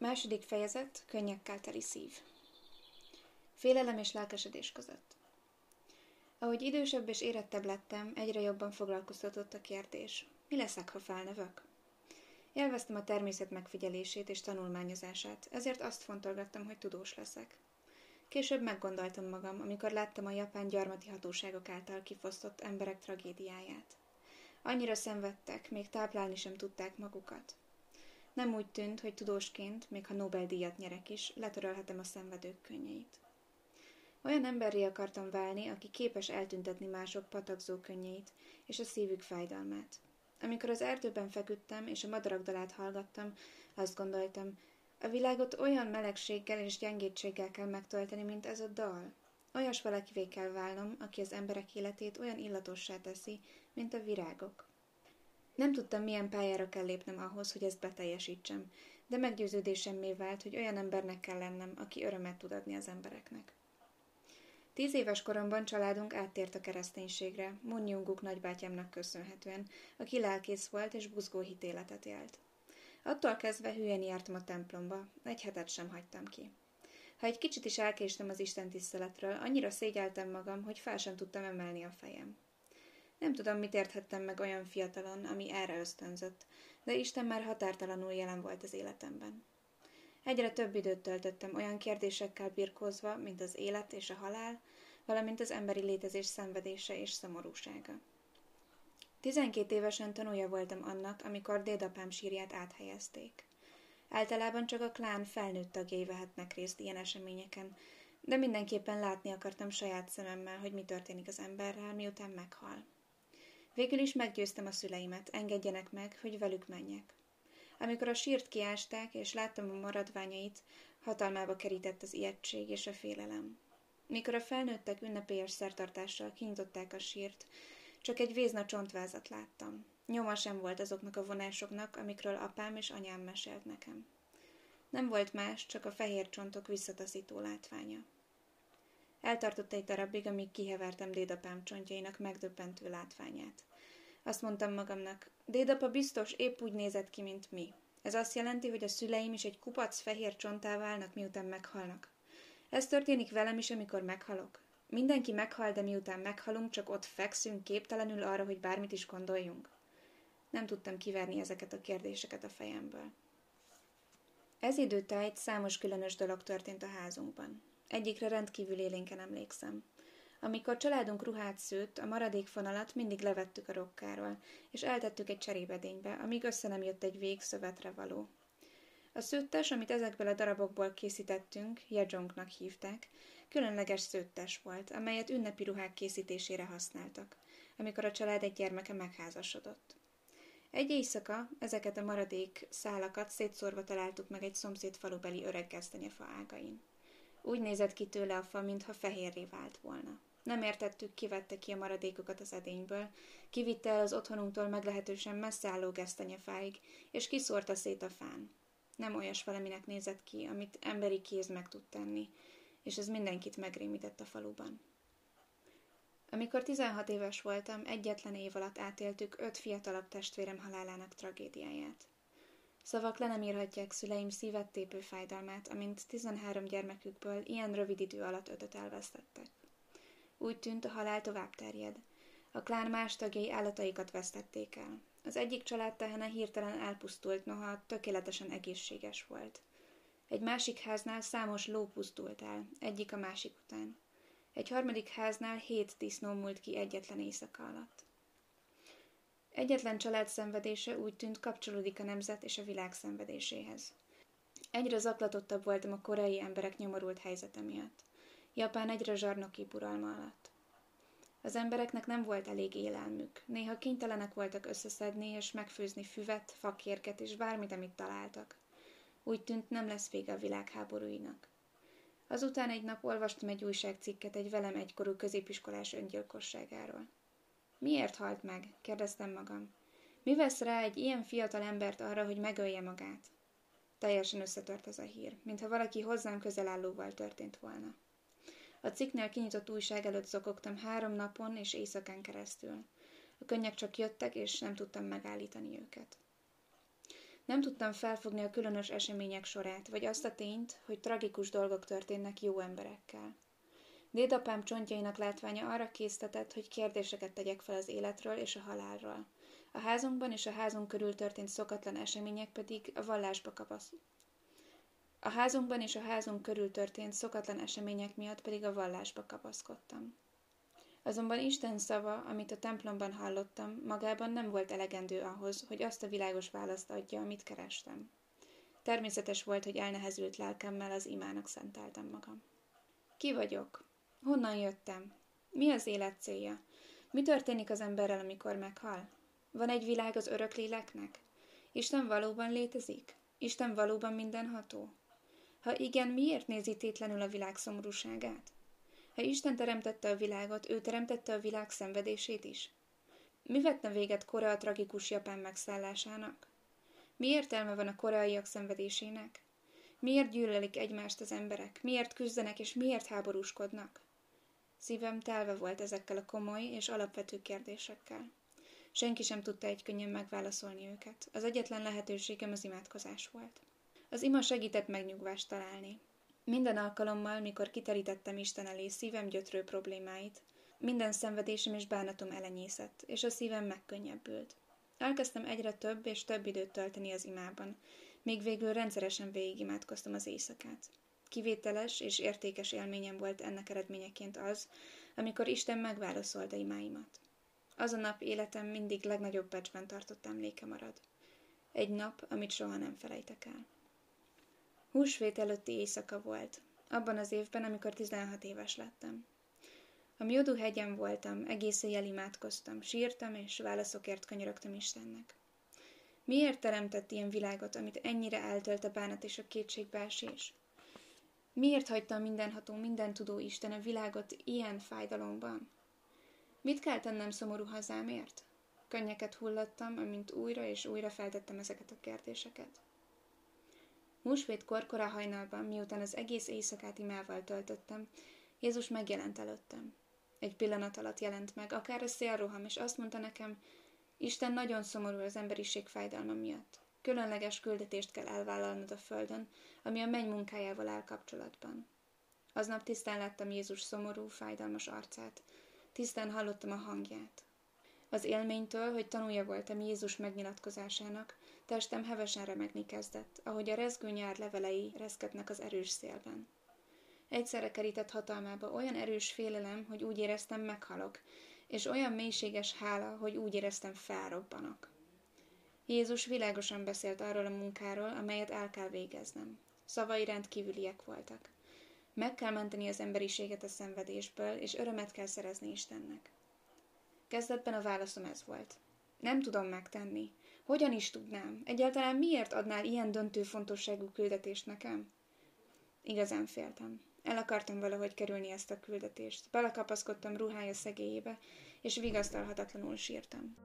Második fejezet, könnyekkel teli szív. Félelem és lelkesedés között. Ahogy idősebb és érettebb lettem, egyre jobban foglalkoztatott a kérdés. Mi leszek, ha felnövök? Élveztem a természet megfigyelését és tanulmányozását, ezért azt fontolgattam, hogy tudós leszek. Később meggondoltam magam, amikor láttam a japán gyarmati hatóságok által kifosztott emberek tragédiáját. Annyira szenvedtek, még táplálni sem tudták magukat. Nem úgy tűnt, hogy tudósként, még ha Nobel-díjat nyerek is, letörölhetem a szenvedők könnyeit. Olyan emberré akartam válni, aki képes eltüntetni mások patakzó könnyeit és a szívük fájdalmát. Amikor az erdőben feküdtem és a madarak hallgattam, azt gondoltam, a világot olyan melegséggel és gyengétséggel kell megtölteni, mint ez a dal. Olyas valakivé kell válnom, aki az emberek életét olyan illatossá teszi, mint a virágok. Nem tudtam, milyen pályára kell lépnem ahhoz, hogy ezt beteljesítsem, de meggyőződésemmé vált, hogy olyan embernek kell lennem, aki örömet tud adni az embereknek. Tíz éves koromban családunk áttért a kereszténységre, Munjunguk nagybátyámnak köszönhetően, aki lelkész volt és buzgó hitéletet élt. Attól kezdve hülyen jártam a templomba, egy hetet sem hagytam ki. Ha egy kicsit is elkéstem az Isten tiszteletről, annyira szégyeltem magam, hogy fel sem tudtam emelni a fejem. Nem tudom, mit érthettem meg olyan fiatalon, ami erre ösztönzött, de Isten már határtalanul jelen volt az életemben. Egyre több időt töltöttem olyan kérdésekkel birkózva, mint az élet és a halál, valamint az emberi létezés szenvedése és szomorúsága. Tizenkét évesen tanulja voltam annak, amikor dédapám sírját áthelyezték. Általában csak a klán felnőtt tagjai vehetnek részt ilyen eseményeken, de mindenképpen látni akartam saját szememmel, hogy mi történik az emberrel, miután meghal. Végül is meggyőztem a szüleimet, engedjenek meg, hogy velük menjek. Amikor a sírt kiásták, és láttam a maradványait, hatalmába kerített az ijegység és a félelem. Mikor a felnőttek ünnepélyes szertartással kinyitották a sírt, csak egy vézna csontvázat láttam. Nyoma sem volt azoknak a vonásoknak, amikről apám és anyám mesélt nekem. Nem volt más, csak a fehér csontok visszataszító látványa. Eltartott egy darabig, amíg kihevertem dédapám csontjainak megdöbbentő látványát. Azt mondtam magamnak, dédapa biztos épp úgy nézett ki, mint mi. Ez azt jelenti, hogy a szüleim is egy kupac fehér csontá válnak, miután meghalnak. Ez történik velem is, amikor meghalok. Mindenki meghal, de miután meghalunk, csak ott fekszünk képtelenül arra, hogy bármit is gondoljunk. Nem tudtam kiverni ezeket a kérdéseket a fejemből. Ez időtájt számos különös dolog történt a házunkban. Egyikre rendkívül élénken emlékszem. Amikor családunk ruhát szőtt, a maradék fonalat mindig levettük a rokkáról, és eltettük egy cserébedénybe, amíg össze nem jött egy vég szövetre való. A szőttes, amit ezekből a darabokból készítettünk, jedzsongnak hívták, különleges szőttes volt, amelyet ünnepi ruhák készítésére használtak, amikor a család egy gyermeke megházasodott. Egy éjszaka ezeket a maradék szálakat szétszórva találtuk meg egy szomszéd falubeli öreg gesztenyefa ágain. Úgy nézett ki tőle a fa, mintha fehérré vált volna. Nem értettük, kivette ki a maradékokat az edényből, kivitte el az otthonunktól meglehetősen messze álló gesztenyefáig, és kiszórta szét a fán. Nem olyas valaminek nézett ki, amit emberi kéz meg tud tenni, és ez mindenkit megrémített a faluban. Amikor 16 éves voltam, egyetlen év alatt átéltük öt fiatalabb testvérem halálának tragédiáját. Szavak le nem írhatják szüleim szívet tépő fájdalmát, amint 13 gyermekükből ilyen rövid idő alatt ötöt elvesztettek. Úgy tűnt, a halál tovább terjed. A klán más tagjai állataikat vesztették el. Az egyik család tehene hirtelen elpusztult, noha tökéletesen egészséges volt. Egy másik háznál számos ló pusztult el, egyik a másik után. Egy harmadik háznál hét disznó múlt ki egyetlen éjszaka alatt. Egyetlen család szenvedése úgy tűnt kapcsolódik a nemzet és a világ szenvedéséhez. Egyre zaklatottabb voltam a koreai emberek nyomorult helyzete miatt. Japán egyre zsarnoki uralma alatt. Az embereknek nem volt elég élelmük, néha kénytelenek voltak összeszedni és megfőzni füvet, fakérket és bármit, amit találtak. Úgy tűnt, nem lesz vége a világháborúinak. Azután egy nap olvastam egy újságcikket egy velem egykorú középiskolás öngyilkosságáról. Miért halt meg? kérdeztem magam. Mi vesz rá egy ilyen fiatal embert arra, hogy megölje magát? Teljesen összetört ez a hír, mintha valaki hozzám közel állóval történt volna. A cikknél kinyitott újság előtt zokogtam három napon és éjszakán keresztül. A könnyek csak jöttek, és nem tudtam megállítani őket. Nem tudtam felfogni a különös események sorát, vagy azt a tényt, hogy tragikus dolgok történnek jó emberekkel. Dédapám csontjainak látványa arra késztetett, hogy kérdéseket tegyek fel az életről és a halálról. A házunkban és a házunk körül történt szokatlan események pedig a vallásba. A házunkban és a házunk körül történt szokatlan események miatt pedig a vallásba kapaszkodtam. Azonban Isten szava, amit a templomban hallottam, magában nem volt elegendő ahhoz, hogy azt a világos választ adja, amit kerestem. Természetes volt, hogy elnehezült lelkemmel az imának szenteltem magam. Ki vagyok? Honnan jöttem? Mi az élet célja? Mi történik az emberrel, amikor meghal? Van egy világ az örök léleknek? Isten valóban létezik? Isten valóban mindenható? Ha igen, miért nézi tétlenül a világ szomorúságát? Ha Isten teremtette a világot, ő teremtette a világ szenvedését is. Mi vetne véget Korea tragikus japán megszállásának? Mi értelme van a koreaiak szenvedésének? Miért gyűlölik egymást az emberek? Miért küzdenek és miért háborúskodnak? Szívem telve volt ezekkel a komoly és alapvető kérdésekkel. Senki sem tudta egy könnyen megválaszolni őket. Az egyetlen lehetőségem az imádkozás volt. Az ima segített megnyugvást találni. Minden alkalommal, mikor kiterítettem Isten elé szívem gyötrő problémáit, minden szenvedésem és bánatom elenyészett, és a szívem megkönnyebbült. Elkezdtem egyre több és több időt tölteni az imában, még végül rendszeresen végigimádkoztam az éjszakát. Kivételes és értékes élményem volt ennek eredményeként az, amikor Isten megválaszolta imáimat. Az a nap életem mindig legnagyobb becsben tartott emléke marad. Egy nap, amit soha nem felejtek el. Húsvét előtti éjszaka volt, abban az évben, amikor 16 éves lettem. A Miodú hegyen voltam, egész éjjel imádkoztam, sírtam és válaszokért kanyarogtam Istennek. Miért teremtett ilyen világot, amit ennyire eltölt a bánat és a kétségbeesés? Miért hagyta a mindenható, minden tudó Isten a világot ilyen fájdalomban? Mit kell tennem szomorú hazámért? Könnyeket hullattam, amint újra és újra feltettem ezeket a kérdéseket. Húsvét korkora hajnalban, miután az egész éjszakát imával töltöttem, Jézus megjelent előttem. Egy pillanat alatt jelent meg, akár a szélroham, és azt mondta nekem, Isten nagyon szomorú az emberiség fájdalma miatt. Különleges küldetést kell elvállalnod a földön, ami a menny munkájával áll kapcsolatban. Aznap tisztán láttam Jézus szomorú, fájdalmas arcát. Tisztán hallottam a hangját. Az élménytől, hogy tanulja voltam Jézus megnyilatkozásának, testem hevesen remegni kezdett, ahogy a rezgő nyár levelei reszketnek az erős szélben. Egyszerre kerített hatalmába olyan erős félelem, hogy úgy éreztem meghalok, és olyan mélységes hála, hogy úgy éreztem felrobbanok. Jézus világosan beszélt arról a munkáról, amelyet el kell végeznem. Szavai rendkívüliek voltak. Meg kell menteni az emberiséget a szenvedésből, és örömet kell szerezni Istennek. Kezdetben a válaszom ez volt. Nem tudom megtenni. Hogyan is tudnám? Egyáltalán miért adnál ilyen döntő fontosságú küldetést nekem? Igazán féltem. El akartam valahogy kerülni ezt a küldetést. Belekapaszkodtam ruhája szegélyébe, és vigasztalhatatlanul sírtam.